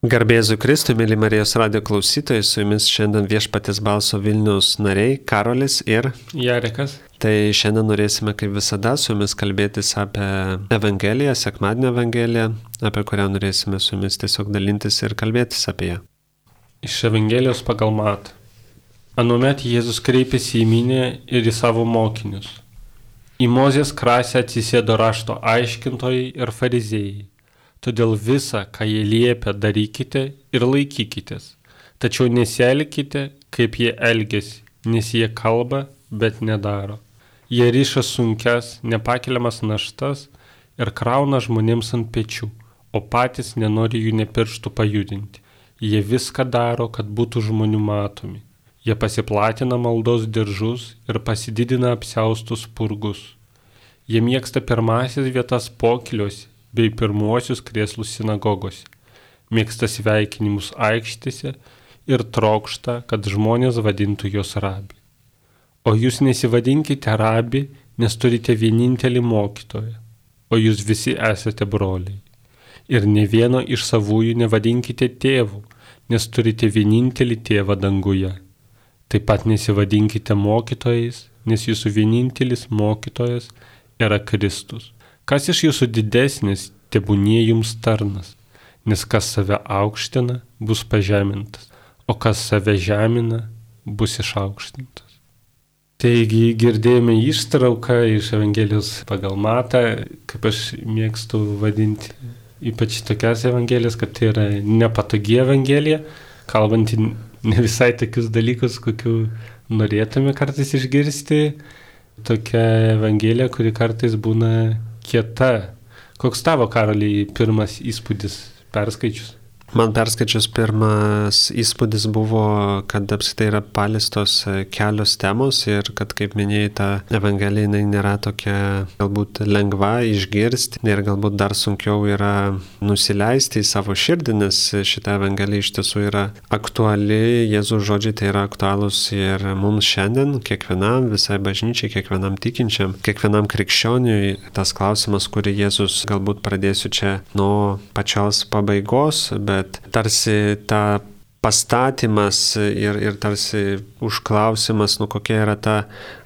Garbėzu Kristui, mėly Marijos radio klausytojai, su jumis šiandien viešpatės balso Vilnius nariai Karolis ir Jarekas. Tai šiandien norėsime, kaip visada, su jumis kalbėtis apie Evangeliją, Sekmadienio Evangeliją, apie kurią norėsime su jumis tiesiog dalintis ir kalbėtis apie ją. Iš Evangelijos pagal mat. Anuomet Jėzus kreipėsi į minę ir į savo mokinius. Į Mozės krasę atsisėdo rašto aiškintojai ir fariziejai Todėl visą, ką jie liepia, darykite ir laikykitės. Tačiau nesielkite, kaip jie elgesi, nes jie kalba, bet nedaro. Jie ryša sunkias, nepakeliamas naštas ir krauna žmonėms ant pečių, o patys nenori jų nepirštų pajudinti. Jie viską daro, kad būtų žmonių matomi. Jie pasiplatina maldos diržus ir pasididina apsiaustus purgus. Jie mėgsta pirmasis vietas pokiliuose bei pirmuosius krėslus sinagogose, mėgsta sveikinimus aikštėse ir trokšta, kad žmonės vadintų jos rabi. O jūs nesivadinkite rabi, nes turite vienintelį mokytoją, o jūs visi esate broliai. Ir ne vieno iš savųjų nevadinkite tėvų, nes turite vienintelį tėvą danguje. Taip pat nesivadinkite mokytojais, nes jūsų vienintelis mokytojas yra Kristus. Kas iš jūsų didesnis, tebūnie jums tarnas, nes kas save aukština, bus pažemintas, o kas save žemina, bus išaukštintas. Taigi girdėjome ištrauką iš Evangelijos pagal matą, kaip aš mėgstu vadinti, ypač tokias Evangelijas, kad tai yra nepatogi Evangelija, kalbanti ne visai tokius dalykus, kokiu norėtume kartais išgirsti. Tokia Evangelija, kuri kartais būna kieta. Koks tavo, Karaliai, pirmas įspūdis perskaičius? Man perskaičius pirmas įspūdis buvo, kad apskritai yra palistos kelios temos ir kad, kaip minėjai, ta evangelija jinai nėra tokia galbūt lengva išgirsti ir galbūt dar sunkiau yra nusileisti į savo širdį, nes šita evangelija iš tiesų yra aktuali, Jėzaus žodžiai tai yra aktualūs ir mums šiandien, kiekvienam, visai bažnyčiai, kiekvienam tikinčiam, kiekvienam krikščioniui, tas klausimas, kurį Jėzus galbūt pradėsiu čia nuo pačios pabaigos, bet bet tarsi ta pastatymas ir, ir tarsi užklausimas, nu kokia yra ta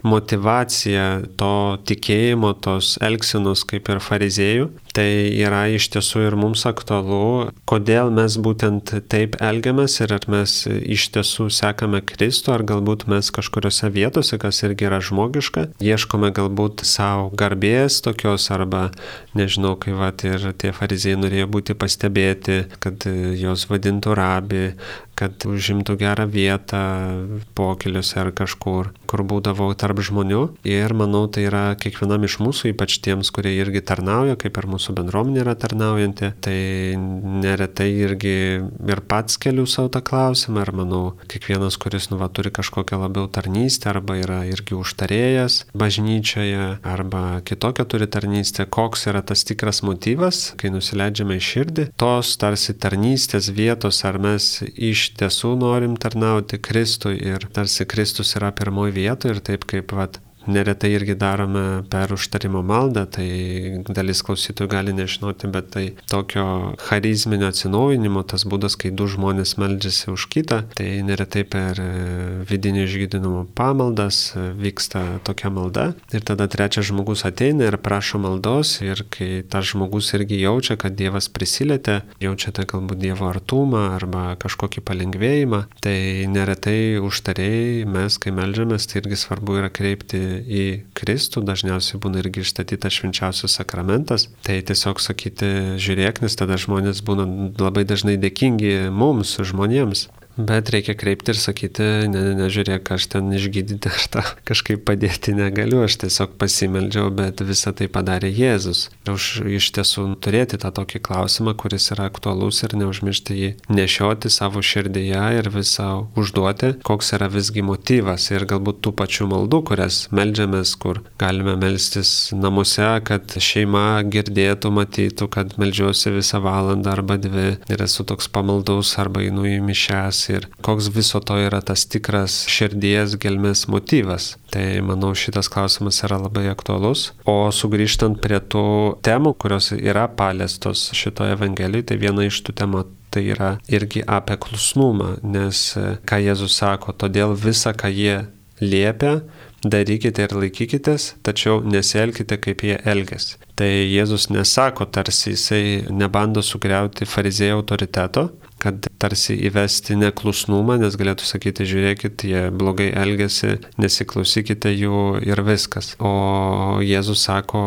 motivacija to tikėjimo, tos elgsenos kaip ir fariziejų, tai yra iš tiesų ir mums aktualu, kodėl mes būtent taip elgiamės ir ar mes iš tiesų sekame Kristų, ar galbūt mes kažkuriuose vietose, kas irgi yra žmogiška, ieškome galbūt savo garbės tokios arba, nežinau, kai va ir tie fariziejai norėjo būti pastebėti, kad jos vadintų rabi, kad užimtų gerą vietą pokeliuose ar kažkur, kur būdavau tarp žmonių. Ir manau, tai yra kiekvienam iš mūsų, ypač tiems, kurie irgi tarnauja, kaip ir mūsų bendruomenė yra tarnaujanti, tai neretai irgi ir pats keliu savo tą klausimą. Ir manau, kiekvienas, kuris nu, va, turi kažkokią labiau tarnystę arba yra irgi užtarėjas bažnyčioje arba kitokią turi tarnystę, koks yra tas tikras motyvas, kai nusileidžiame į širdį, tos tarsi tarnystės vietos, ar mes iš tiesų norim tarnauti Kristui ir tarsi Kristus yra pirmoji vietoje ir taip kaip vat, neretai irgi darome per užtarimo maldą, tai dalis klausytojų gali nežinoti, bet tai tokio charizminio atsinaujinimo, tas būdas, kai du žmonės meldžiasi už kitą, tai neretai per e, vidinio išgydymo pamaldas e, vyksta tokia malda. Ir tada trečias žmogus ateina ir prašo maldos ir kai tas žmogus irgi jaučia, kad Dievas prisilietė, jaučiate galbūt Dievo artumą arba kažkokį palengvėjimą, tai neretai užtarėjai mes, kai melžiamės, tai irgi svarbu yra kreipti į Kristų, dažniausiai būna irgi išstatytas švenčiausias sakramentas, tai tiesiog sakyti, žiūrėk, nes tada žmonės būna labai dažnai dėkingi mums, žmonėms. Bet reikia kreipti ir sakyti, ne, ne, nežiūrėk, aš ten išgydyti ar tą kažkaip padėti negaliu, aš tiesiog pasimeldžiau, bet visą tai padarė Jėzus. Už iš tiesų turėti tą tokį klausimą, kuris yra aktualus ir neužmiršti jį nešioti savo širdyje ir visą užduoti, koks yra visgi motyvas ir galbūt tų pačių maldų, kurias melžiamės, kur galime melstis namuose, kad šeima girdėtų, matytų, kad melžiuosi visą valandą arba dvi ir esu toks pamaldus arba einu į mišęs ir koks viso to yra tas tikras širdies gelmės motyvas. Tai manau šitas klausimas yra labai aktualus. O sugrįžtant prie tų temų, kurios yra paliestos šitoje Evangelijoje, tai viena iš tų temų tai yra irgi apie klusnumą, nes ką Jėzus sako, todėl visą, ką jie liepia, darykite ir laikykitės, tačiau nesielkite kaip jie elgesi. Tai Jėzus nesako, tarsi jisai nebando sugriauti farizėjų autoriteto, kad tarsi įvesti neklusnumą, nes galėtų sakyti, žiūrėkit, jie blogai elgesi, nesiklausykite jų ir viskas. O Jėzus sako,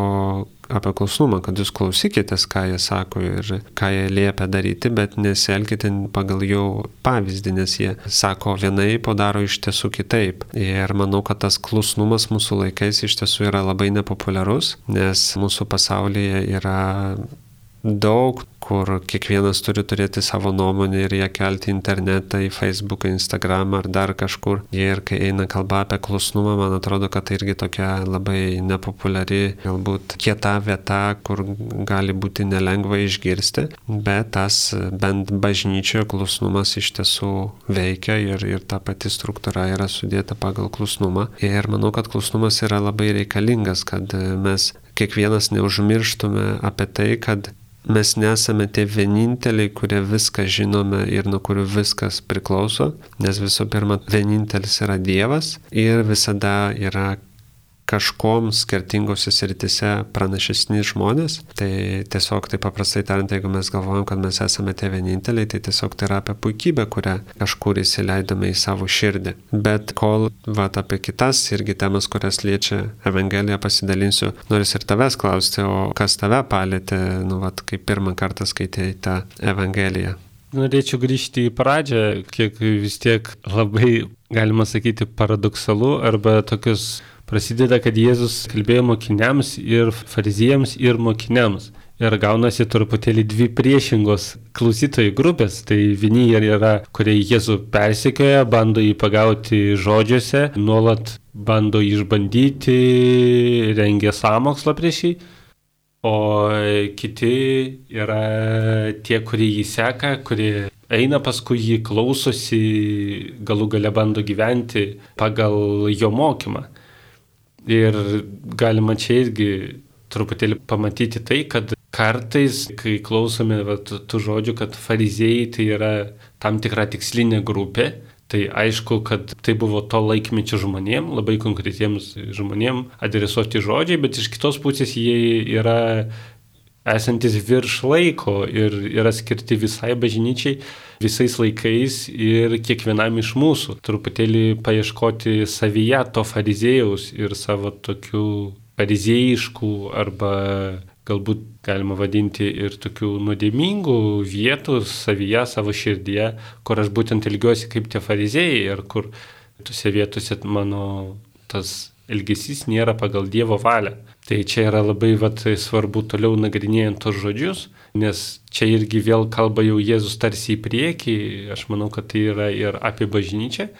apie klusnumą, kad jūs klausykitės, ką jie sako ir ką jie liepia daryti, bet nesielkite pagal jų pavyzdį, nes jie sako vienaip, o daro iš tiesų kitaip. Ir manau, kad tas klusnumas mūsų laikais iš tiesų yra labai nepopuliarus, nes mūsų pasaulyje yra daug, kur kiekvienas turi turėti savo nuomonę ir ją kelti internetą, į Facebook, Instagram ar dar kažkur. Ir kai eina kalba apie klusnumą, man atrodo, kad tai irgi tokia labai nepopuliari, galbūt kieta vieta, kur gali būti nelengva išgirsti, bet tas bent bažnyčioje klusnumas iš tiesų veikia ir, ir ta pati struktūra yra sudėta pagal klusnumą. Ir manau, kad klusnumas yra labai reikalingas, kad mes kiekvienas neužmirštume apie tai, kad mes nesame tie vieninteliai, kurie viską žinome ir nuo kurių viskas priklauso, nes visų pirma, vienintelis yra Dievas ir visada yra kažkom skirtingose sritise pranašesni žmonės. Tai tiesiog, tai paprastai tariant, jeigu mes galvojam, kad mes esame tie vieninteliai, tai tiesiog tai yra apie puikybę, kurią kažkur įsileidome į savo širdį. Bet kol, va, apie kitas irgi temas, kurias liečia Evangelija, pasidalinsiu, noriu ir tavęs klausti, o kas tave palėtė, nu, va, kai pirmą kartą skaitėjai tą Evangeliją. Norėčiau grįžti į pradžią, kiek vis tiek labai, galima sakyti, paradoksalu arba tokius prasideda, kad Jėzus kalbėjo mokiniams ir fariziejams ir mokiniams. Ir gaunasi truputėlį dvi priešingos klausytojų grupės. Tai vieni yra, kurie Jėzų persikioja, bando jį pagauti žodžiuose, nuolat bando išbandyti, rengia sąmokslą prieš jį. O kiti yra tie, kurie jį seka, kurie eina paskui jį, klausosi, galų gale bando gyventi pagal jo mokymą. Ir galima čia irgi truputėlį pamatyti tai, kad kartais, kai klausome va, tų žodžių, kad fariziejai tai yra tam tikra tikslinė grupė, tai aišku, kad tai buvo to laikmečio žmonėm, labai konkretiems žmonėm adresuoti žodžiai, bet iš kitos pusės jie yra esantis virš laiko ir yra skirti visai bažnyčiai visais laikais ir kiekvienam iš mūsų. Truputėlį paieškoti savyje to farizėjaus ir savo tokių farizėjiškų arba galbūt galima vadinti ir tokių nuodėmingų vietų savyje, savo širdyje, kur aš būtent ilgiuosi kaip tie farizėjai ir kur tose vietose mano tas elgesys nėra pagal Dievo valią. Tai čia yra labai vat, svarbu toliau nagrinėjant tos žodžius, nes čia irgi vėl kalba jau Jėzus tarsi į priekį, aš manau, kad tai yra ir apie bažnyčią,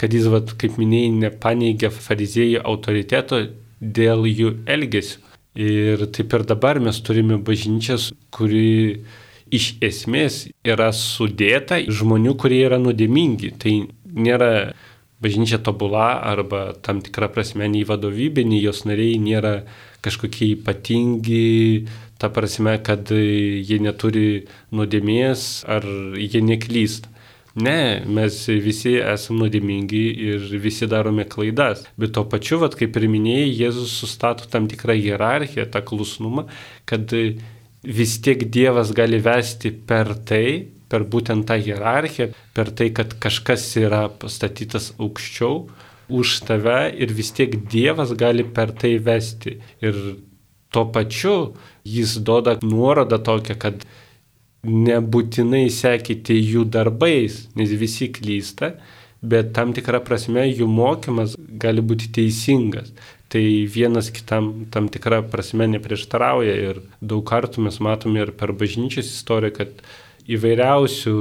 kad jis, vat, kaip minėjai, nepaneigia fariziejų autoriteto dėl jų elgesio. Ir taip ir dabar mes turime bažnyčias, kuri iš esmės yra sudėta žmonių, kurie yra nuodėmingi. Tai nėra bažnyčia tobula arba tam tikra prasme nei vadovybė, nei jos nariai nėra kažkokie ypatingi, ta prasme, kad jie neturi nuodėmės ar jie neklysta. Ne, mes visi esame nuodėmingi ir visi darome klaidas. Bet to pačiu, vat, kaip ir minėjai, Jėzus sustato tam tikrą hierarchiją, tą klusnumą, kad vis tiek Dievas gali vesti per tai, per būtent tą hierarchiją, per tai, kad kažkas yra pastatytas aukščiau, už tave ir vis tiek Dievas gali per tai vesti. Ir tuo pačiu jis duoda nuorodą tokią, kad nebūtinai sekite jų darbais, nes visi klysta, bet tam tikrą prasme jų mokymas gali būti teisingas. Tai vienas kitam tam tikrą prasme neprieštarauja ir daug kartų mes matome ir per bažnyčios istoriją, kad įvairiausių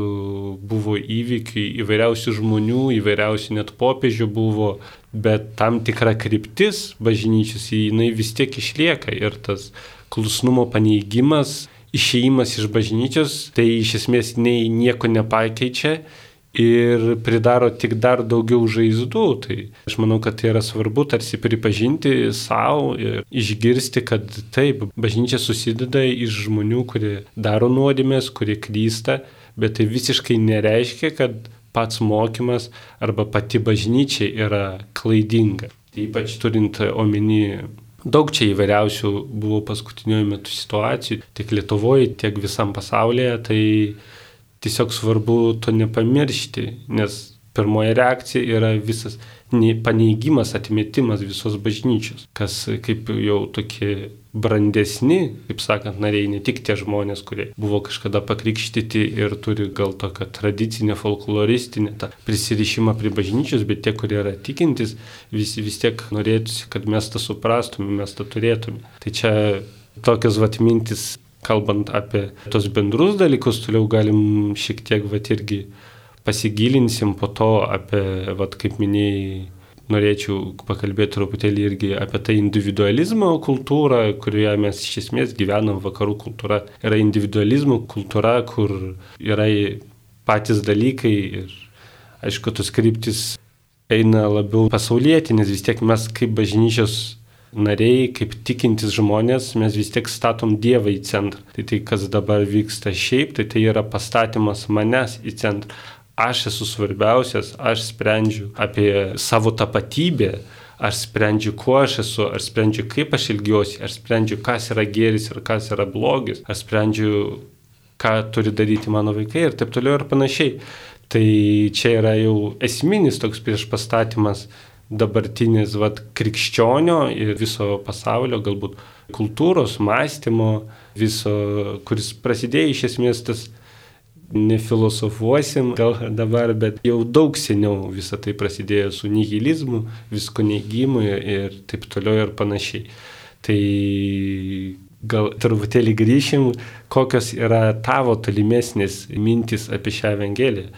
buvo įvykių, įvairiausių žmonių, įvairiausių net popiežių buvo, bet tam tikra kryptis bažnyčios, jinai vis tiek išlieka ir tas klusnumo paneigimas, išėjimas iš bažnyčios, tai iš esmės nei nieko nepakeičia ir pridaro tik dar daugiau žaizdų. Tai aš manau, kad tai yra svarbu tarsi pripažinti savo ir išgirsti, kad taip, bažnyčia susideda iš žmonių, kurie daro nuodėmės, kurie klysta, bet tai visiškai nereiškia, kad pats mokymas arba pati bažnyčia yra klaidinga. Tai ypač turint omeny Daug čia įvairiausių buvo paskutiniuoju metu situacijų, tiek Lietuvoje, tiek visam pasaulyje, tai tiesiog svarbu to nepamiršti, nes pirmoji reakcija yra visas paneigimas, atmetimas visos bažnyčios, kas kaip jau tokie brandesni, kaip sakant, nariai, ne tik tie žmonės, kurie buvo kažkada pakrikštyti ir turi gal tokią tradicinę, folkloristinę prisirišimą prie bažnyčios, bet tie, kurie yra tikintis, vis, vis tiek norėtųsi, kad mes tą suprastume, mes tą turėtume. Tai čia tokios vat mintis, kalbant apie tos bendrus dalykus, toliau galim šiek tiek vat irgi pasigilinsim po to apie, vat, kaip minėjai, norėčiau pakalbėti truputėlį irgi apie tą individualizmo kultūrą, kurioje mes iš esmės gyvenam, vakarų kultūra yra individualizmo kultūra, kur yra patys dalykai ir aišku, tos kryptis eina labiau pasaulietį, nes vis tiek mes kaip bažnyčios nariai, kaip tikintis žmonės, mes vis tiek statom Dievą į centrą. Tai tai, kas dabar vyksta šiaip, tai tai yra pastatymas manęs į centrą aš esu svarbiausias, aš sprendžiu apie savo tapatybę, aš sprendžiu, kuo aš esu, aš sprendžiu, kaip aš ilgiuosi, aš sprendžiu, kas yra geris ir kas yra blogis, aš sprendžiu, ką turi daryti mano vaikai ir taip toliau ir panašiai. Tai čia yra jau esminis toks prieš pastatymas dabartinis vat, krikščionio ir viso pasaulio, galbūt kultūros, mąstymo, viso, kuris prasidėjo iš esmės tas nefilosofuosim gal dabar, bet jau daug seniau visą tai prasidėjo su nihilizmu, visko neigimu ir taip toliau ir panašiai. Tai gal truputėlį grįšim, kokios yra tavo tolimesnės mintis apie šią Evangeliją.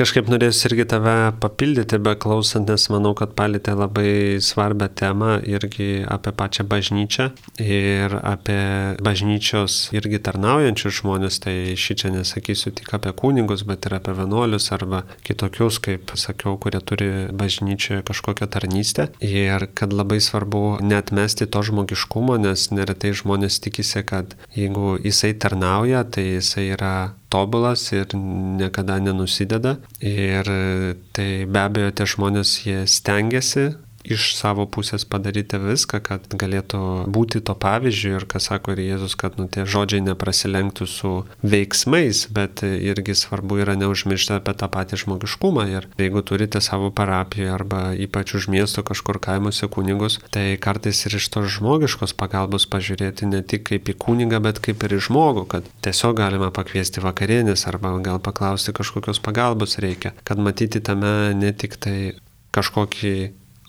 Kažkaip norėsiu irgi tave papildyti, beklausant, nes manau, kad palėtė labai svarbę temą irgi apie pačią bažnyčią ir apie bažnyčios irgi tarnaujančius žmonės. Tai šį čia nesakysiu tik apie kunigus, bet ir apie vienuolius arba kitokius, kaip sakiau, kurie turi bažnyčioje kažkokią tarnystę. Ir kad labai svarbu netmesti to žmogiškumo, nes neretai žmonės tikisi, kad jeigu jisai tarnauja, tai jisai yra tobulas ir niekada nenusideda. Ir tai be abejo tie žmonės jie stengiasi iš savo pusės padaryti viską, kad galėtų būti to pavyzdžiu ir, kas sako ir Jėzus, kad nu, tie žodžiai neprasilenktų su veiksmais, bet irgi svarbu yra neužmiršti apie tą patį žmogiškumą. Ir jeigu turite savo parapiją arba ypač už miesto kažkur kaimuose kunigus, tai kartais ir iš tos žmogiškos pagalbos pažiūrėti ne tik kaip į kunigą, bet kaip ir į žmogų, kad tiesiog galima pakviesti vakarienės arba gal paklausti kažkokios pagalbos reikia, kad matyti tame ne tik tai kažkokį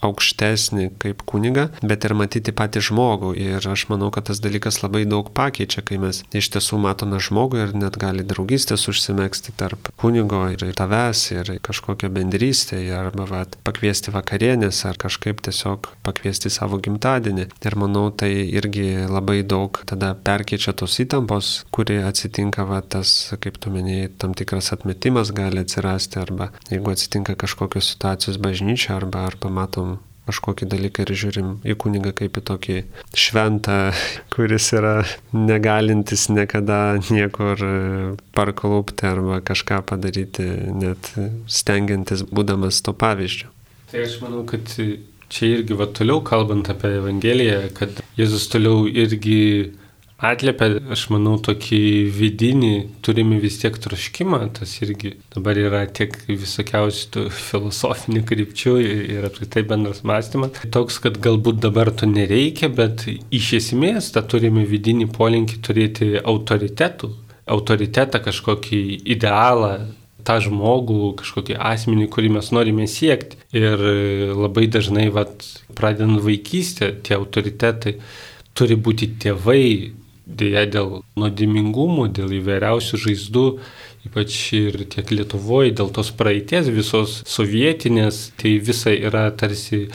aukštesnį kaip kuniga, bet ir matyti patį žmogų. Ir aš manau, kad tas dalykas labai daug pakeičia, kai mes iš tiesų matome žmogų ir net gali draugystės užsimėgsti tarp kunigo ir tavęs ir kažkokią bendrystę, arba vat, pakviesti vakarienės ar kažkaip tiesiog pakviesti savo gimtadienį. Ir manau, tai irgi labai daug tada perkeičia tos įtampos, kuri atsitinka, va, tas, kaip tu minėjai, tam tikras atmetimas gali atsirasti, arba jeigu atsitinka kažkokios situacijos bažnyčia, arba, arba matom kažkokį dalyką ir žiūrim į kunigą kaip į tokį šventą, kuris yra negalintis niekada niekur parklaupti arba kažką padaryti, net stengiantis būdamas to pavyzdžio. Tai aš manau, kad čia irgi va toliau kalbant apie Evangeliją, kad Jėzus toliau irgi atliepia, aš manau, tokį vidinį, turime vis tiek troškimą, tas irgi dabar yra tiek visokiausių filosofinių krypčių ir apskritai bendras mąstymas. Toks, kad galbūt dabar to nereikia, bet iš esmės tą turime vidinį polinkį turėti autoritetų, autoritetą kažkokį idealą, tą žmogų, kažkokį asmenį, kurį mes norime siekti. Ir labai dažnai, vat, pradedant vaikystę, tie autoritetai turi būti tėvai, dėja dėl nuodėmingumų, dėl įvairiausių žaizdų, ypač ir tiek Lietuvoje, dėl tos praeities visos sovietinės, tai visa yra tarsi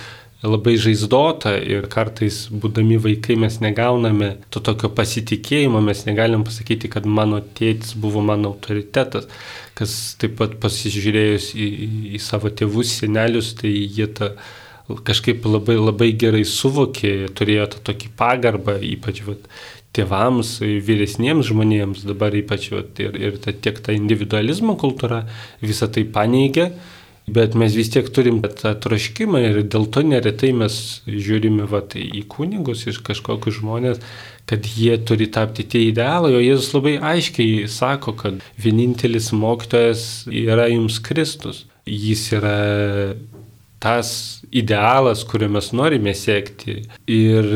labai žaizdota ir kartais būdami vaikai mes negauname to tokio pasitikėjimo, mes negalim pasakyti, kad mano tėtis buvo mano autoritetas, kas taip pat pasižiūrėjus į, į savo tėvus, senelius, tai jie tą kažkaip labai, labai gerai suvokė, turėjo tą tokį pagarbą, ypač vat, tėvams, vyresniems žmonėms, dabar ypač vat, ir, ir ta, tiek ta individualizmo kultūra visą tai paneigia, bet mes vis tiek turim tą troškimą ir dėl to neretai mes žiūrime vat, į kunigus, iš kažkokius žmonės, kad jie turi tapti tie idealai, o Jėzus labai aiškiai sako, kad vienintelis mokytojas yra jums Kristus. Jis yra tas idealas, kurio mes norime siekti. Ir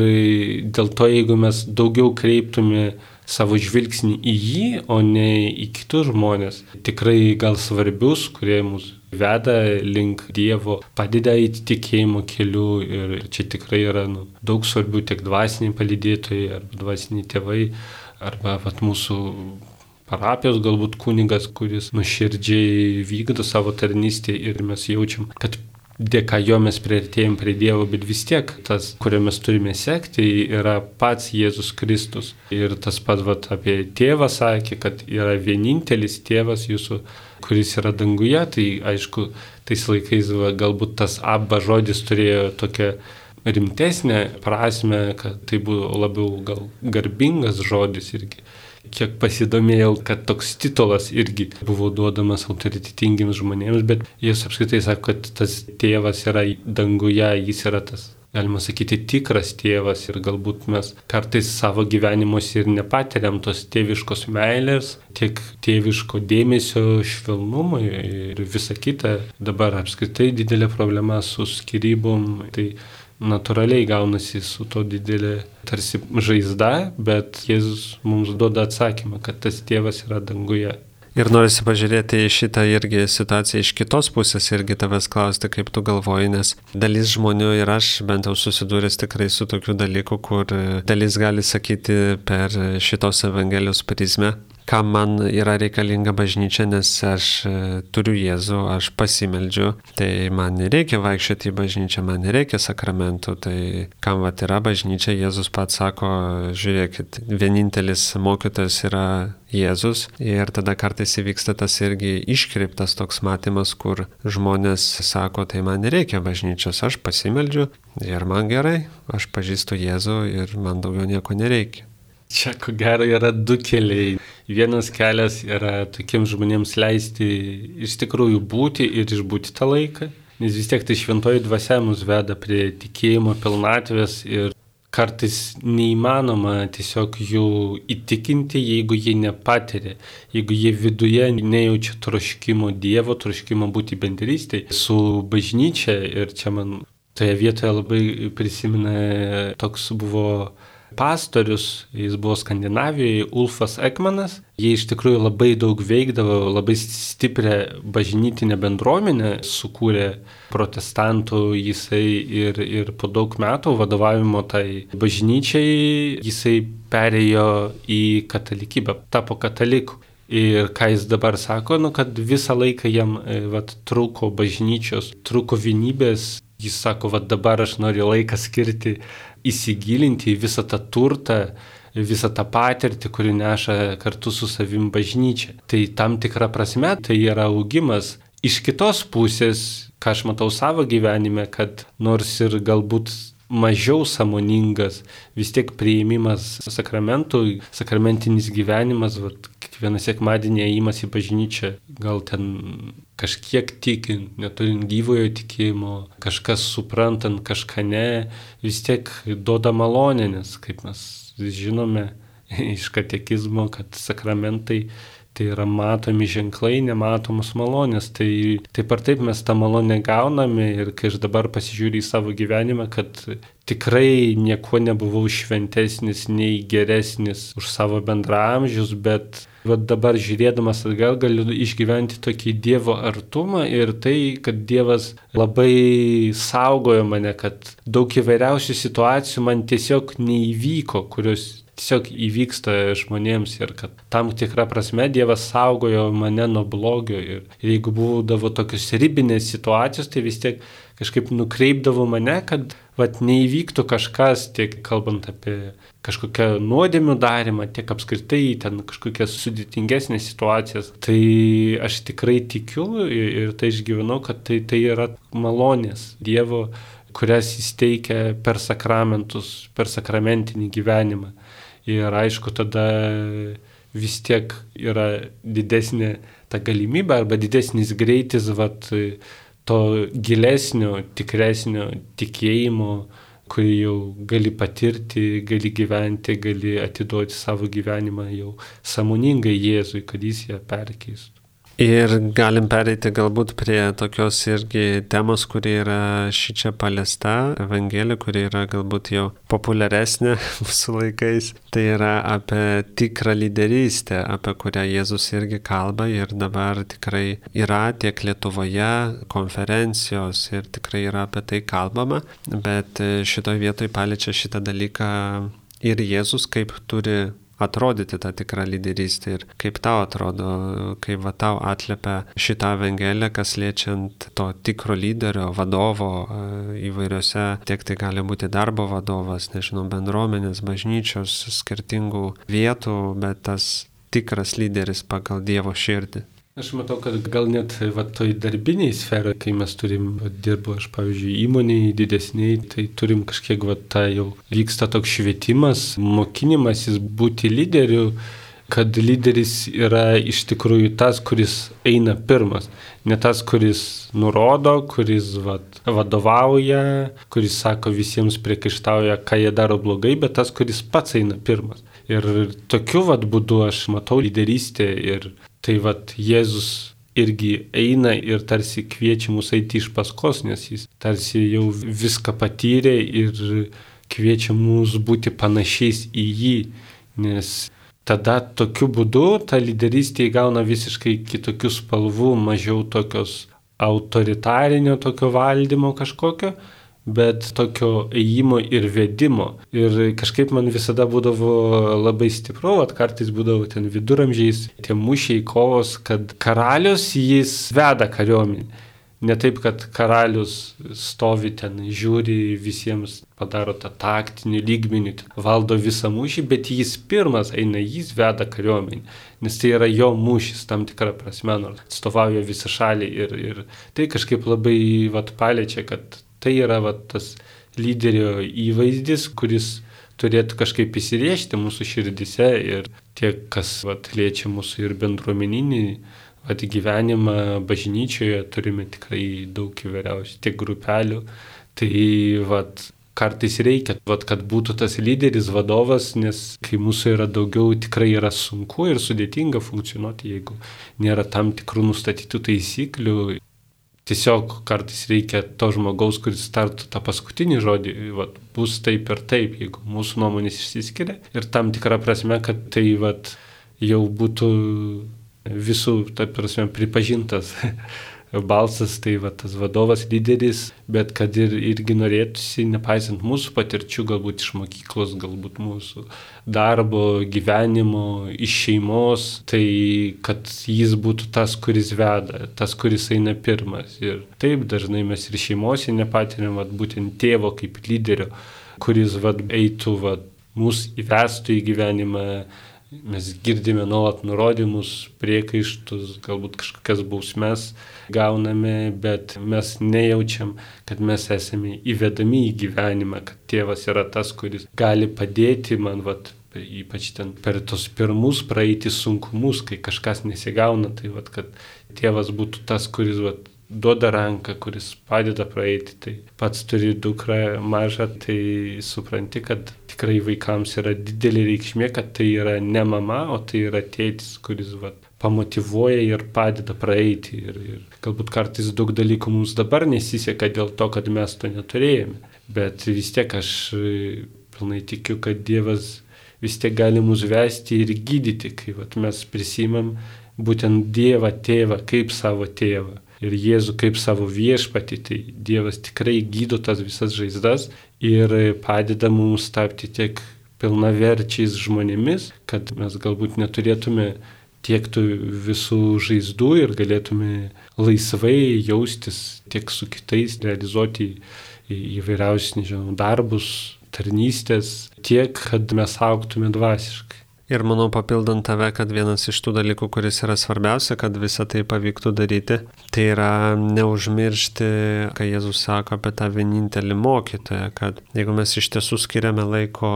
dėl to, jeigu mes daugiau kreiptume savo žvilgsnį į jį, o ne į kitus žmonės, tikrai gal svarbius, kurie mus veda link Dievo, padeda įti tikėjimo keliu ir čia tikrai yra nu, daug svarbių tiek dvasiniai palydėtojai, arba dvasiniai tėvai, arba vat, mūsų parapijos galbūt kunigas, kuris nuširdžiai vykdo savo tarnystę ir mes jaučiam, kad dėka jo mes prieartėjom prie Dievo, bet vis tiek tas, kurio mes turime sekti, yra pats Jėzus Kristus. Ir tas pat vat, apie tėvą sakė, kad yra vienintelis tėvas jūsų, kuris yra danguje, tai aišku, tais laikais va, galbūt tas abba žodis turėjo tokią rimtesnę prasme, kad tai buvo labiau gal garbingas žodis irgi kiek pasidomėjau, kad toks titulas irgi buvo duodamas autoritetingiems žmonėms, bet jis apskritai sako, kad tas tėvas yra danguje, jis yra tas galima sakyti, tikras tėvas ir galbūt mes kartais savo gyvenimuose ir nepatiriam tos tėviškos meilės, tiek tėviško dėmesio švelnumui ir visa kita. Dabar apskritai didelė problema su skirybom. Tai natūraliai gaunasi su to didelė tarsi žaizda, bet Jėzus mums duoda atsakymą, kad tas tėvas yra danguje. Ir norisi pažiūrėti į šitą irgi situaciją iš kitos pusės irgi tavęs klausti, kaip tu galvoji, nes dalis žmonių ir aš bent jau susidūręs tikrai su tokiu dalyku, kur dalis gali sakyti per šitos Evangelijos prizmę, kam man yra reikalinga bažnyčia, nes aš e, turiu Jėzų, aš pasimeldžiu, tai man nereikia vaikščioti į bažnyčią, man nereikia sakramentų, tai kam vat yra bažnyčia, Jėzus pats sako, žiūrėkit, vienintelis mokytojas yra Jėzus ir tada kartais įvyksta tas irgi iškreiptas toks matymas, kur žmonės sako, tai man nereikia bažnyčios, aš pasimeldžiu ir man gerai, aš pažįstu Jėzų ir man daugiau nieko nereikia. Čia ko gero yra du keliai. Vienas kelias yra tokiems žmonėms leisti iš tikrųjų būti ir išbūti tą laiką, nes vis tiek tai šventoji dvasia mus veda prie tikėjimo pilnatvės ir kartais neįmanoma tiesiog jų įtikinti, jeigu jie nepatiria, jeigu jie viduje nejaučia troškimo Dievo, troškimo būti bendrystėje su bažnyčia ir čia man toje vietoje labai prisimena toks buvo pastorius, jis buvo Skandinavijoje, Ulfas Ekmanas. Jie iš tikrųjų labai daug veikdavo, labai stiprią bažnytinę bendruomenę sukūrė protestantų jisai ir, ir po daug metų vadovavimo tai bažnyčiai jisai perėjo į katalikybę, tapo kataliku. Ir ką jis dabar sako, nu, kad visą laiką jam e, vat, trūko bažnyčios, trūko vienybės. Jis sako, va dabar aš noriu laiką skirti įsigilinti į visą tą turtą, visą tą patirtį, kuri neša kartu su savim bažnyčia. Tai tam tikra prasme tai yra augimas. Iš kitos pusės, ką aš matau savo gyvenime, kad nors ir galbūt mažiau samoningas, vis tiek priėmimas sakramentų, sakramentinis gyvenimas, vat, kiekvieną sekmadienį įimas į bažnyčią, gal ten kažkiek tikint, neturint gyvojo tikėjimo, kažkas suprantant, kažką ne, vis tiek duoda malonę, nes kaip mes žinome iš katekizmo, kad sakramentai Tai yra matomi ženklai, nematomos malonės. Tai taip ar taip mes tą malonę gauname ir kai aš dabar pasižiūriu į savo gyvenimą, kad tikrai nieko nebuvau šventesnis nei geresnis už savo bendramžius, bet Vat dabar žiūrėdamas atgal galiu išgyventi tokį Dievo artumą ir tai, kad Dievas labai saugojo mane, kad daug įvairiausių situacijų man tiesiog neįvyko, kurios tiesiog įvyksta žmonėms ir kad tam tikrą prasme Dievas saugojo mane nuo blogio ir, ir jeigu būdavo tokios ribinės situacijos, tai vis tiek kažkaip nukreipdavo mane, kad vat, neįvyktų kažkas, tiek kalbant apie kažkokią nuodėmių darimą, tiek apskritai ten kažkokias sudėtingesnės situacijas. Tai aš tikrai tikiu ir, ir tai išgyvenau, kad tai, tai yra malonės Dievo kurias jis teikia per sakramentus, per sakramentinį gyvenimą. Ir aišku, tada vis tiek yra didesnė ta galimybė arba didesnis greitis vat, to gilesnio, tikresnio tikėjimo, kurį jau gali patirti, gali gyventi, gali atiduoti savo gyvenimą jau samoningai Jėzui, kad jis ją perkeistų. Ir galim pereiti galbūt prie tokios irgi temos, kuri yra šį čia paliesta, Evangelija, kuri yra galbūt jau populiaresnė mūsų laikais. Tai yra apie tikrą lyderystę, apie kurią Jėzus irgi kalba ir dabar tikrai yra tiek Lietuvoje konferencijos ir tikrai yra apie tai kalbama, bet šitoje vietoje paliečia šitą dalyką ir Jėzus kaip turi atrodyti tą tikrą lyderystę ir kaip tau atrodo, kaip va tau atliepia šitą Evangeliją, kas liečiant to tikro lyderio, vadovo įvairiose, tiek tai gali būti darbo vadovas, nežinau, bendruomenės, bažnyčios, skirtingų vietų, bet tas tikras lyderis pagal Dievo širdį. Aš matau, kad gal net va, toj darbiniai sferoje, kai mes turim, va, dirbu aš, pavyzdžiui, įmoniai didesniai, tai turim kažkiek, va, ta jau vyksta toks švietimas, mokinimasis būti lyderiu, kad lyderis yra iš tikrųjų tas, kuris eina pirmas. Ne tas, kuris nurodo, kuris va, vadovauja, kuris sako visiems priekaištauja, ką jie daro blogai, bet tas, kuris pats eina pirmas. Ir tokiu vad būdu aš matau lyderystę ir Tai vad Jėzus irgi eina ir tarsi kviečia mus eiti iš paskos, nes jis tarsi jau viską patyrė ir kviečia mus būti panašiais į jį, nes tada tokiu būdu ta lyderystė įgauna visiškai kitokių spalvų, mažiau tokios autoritarinio tokio valdymo kažkokio, bet tokio ėjimo ir vedimo. Ir kažkaip man visada būdavo labai stipru, at kartais būdavo ten viduramžiais, tie mūšiai kovos, kad karalius jis veda kariuomenį. Ne taip, kad karalius stovi ten, žiūri visiems, padaro tą taktinį lygmenį, valdo visą mūšį, bet jis pirmas eina, jis veda kariuomenį. Nes tai yra jo mūšis tam tikrą prasme, nors atstovauja visą šalį ir, ir tai kažkaip labai vat, paliečia, kad Tai yra va, tas lyderio įvaizdis, kuris turėtų kažkaip įsirėžti mūsų širdise ir tiek, kas vat, liečia mūsų ir bendruomeninį vat, gyvenimą bažnyčioje, turime tikrai daug įvairiausių, tiek grupelių. Tai vat, kartais reikia, vat, kad būtų tas lyderis, vadovas, nes kai mūsų yra daugiau, tikrai yra sunku ir sudėtinga funkcionuoti, jeigu nėra tam tikrų nustatytų taisyklių tiesiog kartais reikia to žmogaus, kuris tartų tą paskutinį žodį, vat, bus taip ir taip, jeigu mūsų nuomonės išsiskiria. Ir tam tikrą prasme, kad tai vat, jau būtų visų, ta prasme, pripažintas balsas, tai va, tas vadovas, lyderis, bet kad ir, irgi norėtųsi, nepaisant mūsų patirčių, galbūt iš mokyklos, galbūt mūsų darbo, gyvenimo, iš šeimos, tai kad jis būtų tas, kuris veda, tas, kuris eina pirmas. Ir taip dažnai mes ir šeimose nepatiriam, va, būtent tėvo kaip lyderio, kuris va, eitų, va, mūsų įvestų į gyvenimą Mes girdime nuolat nurodymus, priekaištus, galbūt kažkokias bausmes gauname, bet mes nejaučiam, kad mes esame įvedami į gyvenimą, kad tėvas yra tas, kuris gali padėti man, vat, ypač ten per tos pirmus praeiti sunkumus, kai kažkas nesigauna, tai vat, kad tėvas būtų tas, kuris vat, duoda ranką, kuris padeda praeiti. Tai pats turi dukrą mažą, tai supranti, kad tikrai vaikams yra didelė reikšmė, kad tai yra ne mama, o tai yra tėtis, kuris va, pamotivuoja ir padeda praeiti. Ir, ir galbūt kartais daug dalykų mums dabar nesiseka dėl to, kad mes to neturėjome. Bet vis tiek aš e, pilnai tikiu, kad Dievas vis tiek gali mus vesti ir gydyti, kai vat, mes prisimam būtent Dievą tėvą kaip savo tėvą ir Jėzų kaip savo viešpatį, tai Dievas tikrai gydo tas visas žaizdas ir padeda mums tapti tiek pilnaverčiais žmonėmis, kad mes galbūt neturėtume tiek tų visų žaizdų ir galėtume laisvai jaustis tiek su kitais, realizuoti įvairiausius, nežinau, darbus, tarnystės, tiek, kad mes auktume dvasiškai. Ir manau, papildant tave, kad vienas iš tų dalykų, kuris yra svarbiausia, kad visą tai pavyktų daryti, tai yra neužmiršti, kai Jėzus sako apie tą vienintelį mokytoją, kad jeigu mes iš tiesų skiriame laiko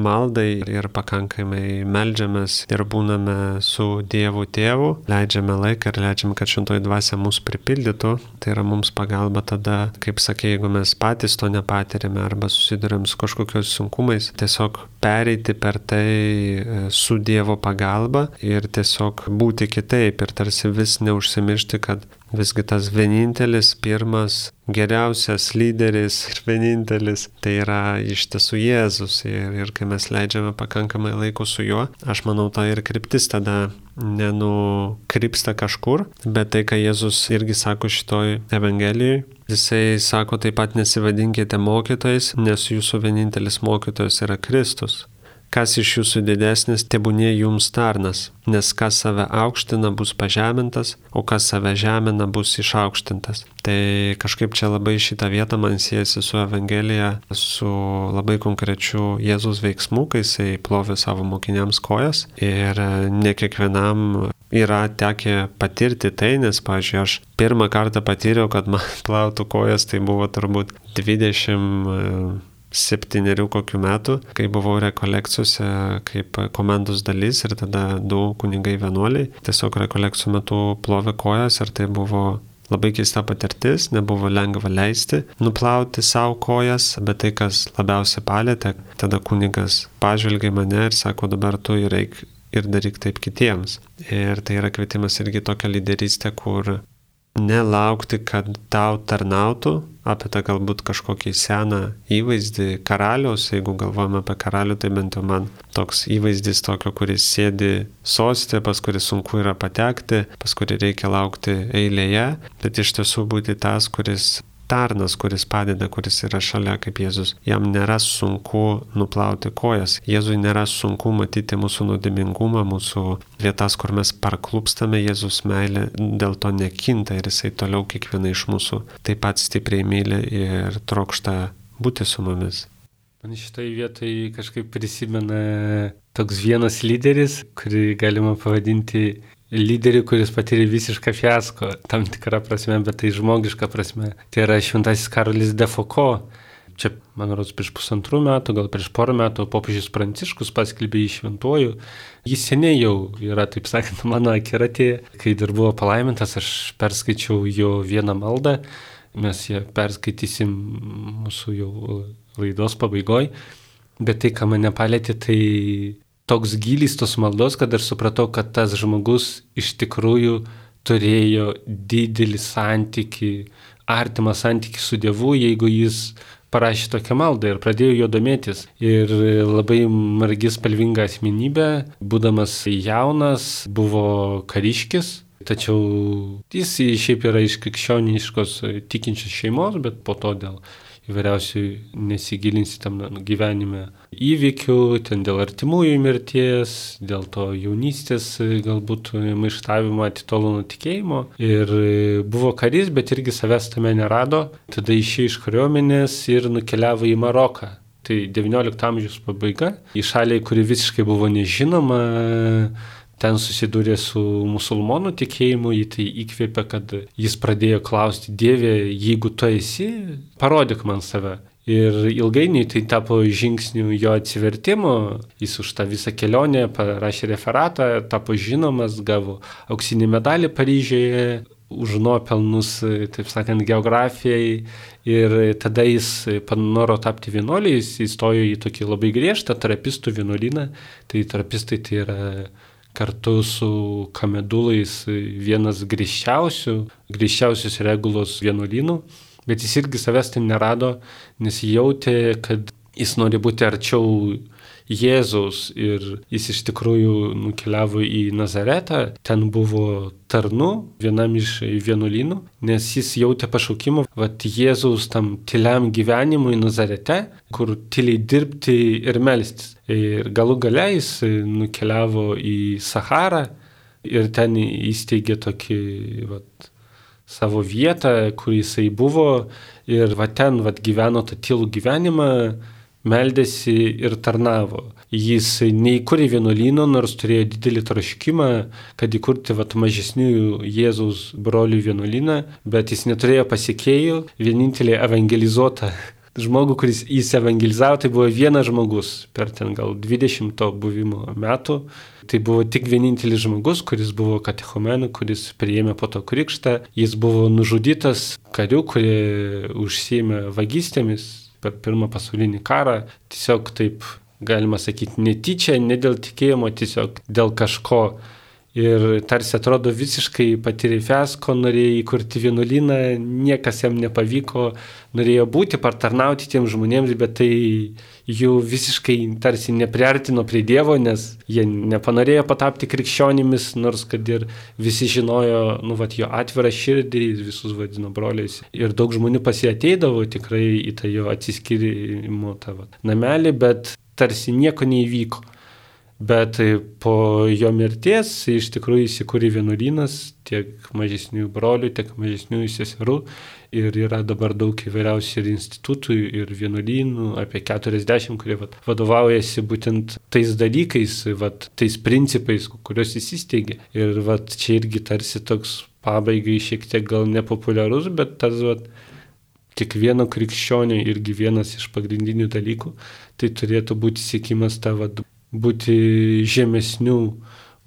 maldai ir pakankamai melžiamės ir būname su Dievu tėvu, leidžiame laiką ir leidžiame, kad šintoji dvasia mus pripildytų, tai yra mums pagalba tada, kaip sakė, jeigu mes patys to nepatirėme arba susidurėm su kažkokios sunkumais, tiesiog pereiti per tai e, su Dievo pagalba ir tiesiog būti kitaip ir tarsi vis neužsimiršti, kad Visgi tas vienintelis, pirmas, geriausias lyderis ir vienintelis tai yra iš tiesų Jėzus. Ir, ir kai mes leidžiame pakankamai laiko su juo, aš manau, ta ir kryptis tada nenukrypsta kažkur, bet tai, ką Jėzus irgi sako šitoj Evangelijoje, jisai sako taip pat nesivadinkite mokytojais, nes jūsų vienintelis mokytojas yra Kristus kas iš jūsų didesnis, tebūnė jums tarnas, nes kas save aukština bus pažemintas, o kas save žemina bus išaukštintas. Tai kažkaip čia labai šitą vietą man siejasi su Evangelija, su labai konkrečiu Jėzus veiksmu, kai jisai plovė savo mokiniams kojas ir ne kiekvienam yra tekę patirti tai, nes, pažiūrėjau, aš pirmą kartą patyriau, kad man plautų kojas, tai buvo turbūt 20 septyniarių kokių metų, kai buvau rekolekcijose kaip komandos dalis ir tada du kunigai vienuoliai tiesiog rekolekcijų metu plovė kojas ir tai buvo labai keista patirtis, nebuvo lengva leisti, nuplauti savo kojas, bet tai, kas labiausiai palėtė, tada kunigas pažvelgia mane ir sako, dabar tu ir eik ir daryk taip kitiems. Ir tai yra kvietimas irgi tokia lyderystė, kur nelaukti, kad tau tarnautų, apie tą galbūt kažkokį seną įvaizdį karaliaus, jeigu galvojame apie karalių, tai bent jau man toks įvaizdis tokio, kuris sėdi sostė, pas kurį sunku yra patekti, pas kurį reikia laukti eilėje, bet iš tiesų būti tas, kuris tarnas, kuris padeda, kuris yra šalia kaip Jėzus. Jam nėra sunku nuplauti kojas. Jėzui nėra sunku matyti mūsų nuodėmingumą, mūsų vietas, kur mes parklupstame, Jėzus meilė dėl to nekinta ir jisai toliau kiekvieną iš mūsų taip pat stipriai myli ir trokšta būti su mumis. Man šitai vietai kažkaip prisimena toks vienas lyderis, kurį galima pavadinti lyderį, kuris patyrė visišką fiasko, tam tikrą prasme, bet tai žmogišką prasme. Tai yra šventasis Karolis Defoko. Čia, man rodos, prieš pusantrų metų, gal prieš porą metų popiežius Pranciškus paskelbė į šventuoju. Jis seniai jau yra, taip sakant, mano akiratėje. Kai dar buvo palaimintas, aš perskaičiau jo vieną maldą. Mes ją perskaitysim mūsų jau laidos pabaigoje. Bet tai, ką mane palėtė, tai toks gilis tos maldos, kad aš supratau, kad tas žmogus iš tikrųjų turėjo didelį santyki, artimą santyki su Dievu, jeigu jis parašė tokią maldą ir pradėjo jo domėtis. Ir labai margis spalvinga asmenybė, būdamas jaunas, buvo kariškis. Tačiau jis šiaip yra iš krikščioniškos tikinčios šeimos, bet po to dėl įvairiausių nesigilinsi tam gyvenime įvykių, ten dėl artimųjų mirties, dėl to jaunystės galbūt maištavimo atitolo nuo tikėjimo. Ir buvo karys, bet irgi savęs tame nerado. Tada išėjo iš kariuomenės ir nukeliavo į Maroką. Tai XIX amžiaus pabaiga, į šalį, kuri visiškai buvo nežinoma, ten susidūrė su musulmonų tikėjimu, jį tai įkvėpė, kad jis pradėjo klausti Dievė, jeigu tu esi, parodyk man save. Ir ilgainiui tai tapo žingsniu jo atsivertimo, jis už tą visą kelionę parašė referatą, tapo žinomas, gavo auksinį medalį Paryžiuje už nuopelnus, taip sakant, geografijai. Ir tada jis panoro tapti vienuoliu, jis įstojo į tokį labai griežtą terapistų vienuolyną. Tai terapistai tai yra kartu su kamedulais vienas grįžčiausių, grįžčiausios regulos vienuolynų, bet jis irgi savęs ten nerado, nes jautė, kad jis nori būti arčiau Jėzaus ir jis iš tikrųjų nukeliavo į Nazaretą, ten buvo tarnu vienam iš vienuolynų, nes jis jautė pašaukimą, vad Jėzaus tam tyliam gyvenimui Nazarete, kur tyliai dirbti ir melstis. Ir galų gale jis nukeliavo į Saharą ir ten įsteigė tokį vat, savo vietą, kur jisai buvo. Ir va ten vat, gyveno tą tylų gyvenimą meldėsi ir tarnavo. Jis neįkūrė vienuolyno, nors turėjo didelį troškimą, kad įkurti vat, mažesnių Jėzaus brolių vienuolyną, bet jis neturėjo pasiekėjų, vienintelė evangelizuota žmogų, kuris jis evangelizavo, tai buvo vienas žmogus per ten gal 20 to buvimo metų. Tai buvo tik vienintelis žmogus, kuris buvo katechomenu, kuris priėmė po to krikštą. Jis buvo nužudytas karių, kurie užsėmė vagystėmis per pirmą pasaulinį karą. Tiesiog taip, galima sakyti, netyčia, ne dėl tikėjimo, tiesiog dėl kažko ir tarsi atrodo visiškai patyrė fiasko, norėjo įkurti vienuolyną, niekas jam nepavyko, norėjo būti, partarnauti tiem žmonėms, bet tai jų visiškai tarsi nepriartino prie Dievo, nes jie nepanorėjo patapti krikščionimis, nors kad ir visi žinojo, nu, vat, jo atvirą širdį, visus vadino broliais. Ir daug žmonių pasieteidavo tikrai į tą jo atsiskirimo tą vat, namelį, bet tarsi nieko neįvyko. Bet po jo mirties iš tikrųjų įsikūrė vienuolynas tiek mažesnių brolių, tiek mažesnių seserų. Ir yra dabar daug įvairiausių ir institutų, ir vienuolynų, apie 40, kurie vat, vadovaujasi būtent tais dalykais, vat, tais principais, kuriuos jis įsteigė. Ir vat, čia irgi tarsi toks pabaigai šiek tiek gal nepopuliarus, bet tas vat, kiekvieno krikščionio irgi vienas iš pagrindinių dalykų, tai turėtų būti siekimas tą vat, būti žemesnių,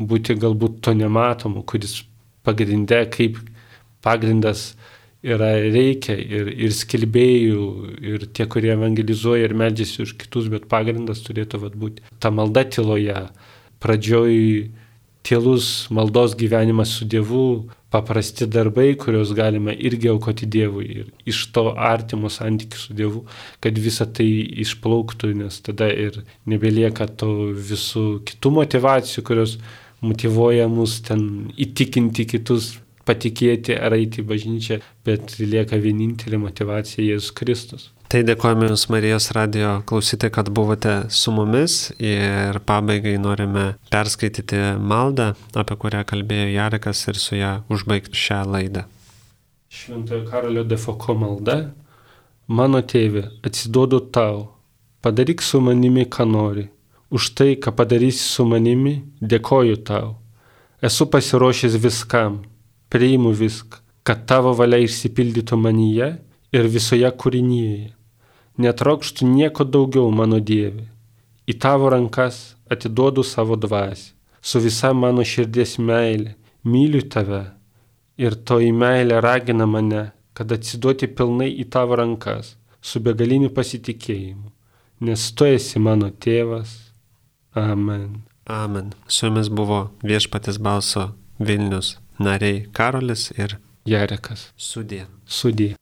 būti galbūt to nematomu, kuris pagrindė kaip pagrindas yra reikia ir, ir skelbėjų, ir tie, kurie evangelizuoja ir medžiasi už kitus, bet pagrindas turėtų vat, būti ta malda tyloje. Pradžioj tylus maldos gyvenimas su Dievu, paprasti darbai, kuriuos galima irgi aukoti Dievui ir iš to artimo santykių su Dievu, kad visa tai išplauktų, nes tada ir nebelieka to visų kitų motivacijų, kurios motivuoja mus ten įtikinti kitus, patikėti ar eiti į bažnyčią, bet lieka vienintelė motivacija Jėzus Kristus. Tai dėkojame Jums Marijos radio klausytojai, kad buvote su mumis ir pabaigai norime perskaityti maldą, apie kurią kalbėjo Jarekas ir su ją užbaigti šią laidą. Šventojo karalio defoko malda. Mano tėve, atsiduodu tau, padaryk su manimi, ką nori. Už tai, ką padarysi su manimi, dėkoju tau. Esu pasiruošęs viskam, priimu viską, kad tavo valia išsipildytų manyje ir visoje kūrinyje netrokštų nieko daugiau, mano Dieve. Į tavo rankas atiduodu savo dvasį, su visa mano širdies meilė, myliu tave ir toji meilė ragina mane, kad atsiduoti pilnai į tavo rankas, su begaliniu pasitikėjimu, nes tu esi mano tėvas. Amen. Amen. Su jumis buvo viešpatis balso Vilnius nariai Karolis ir Jarekas. Sudė. Sudė.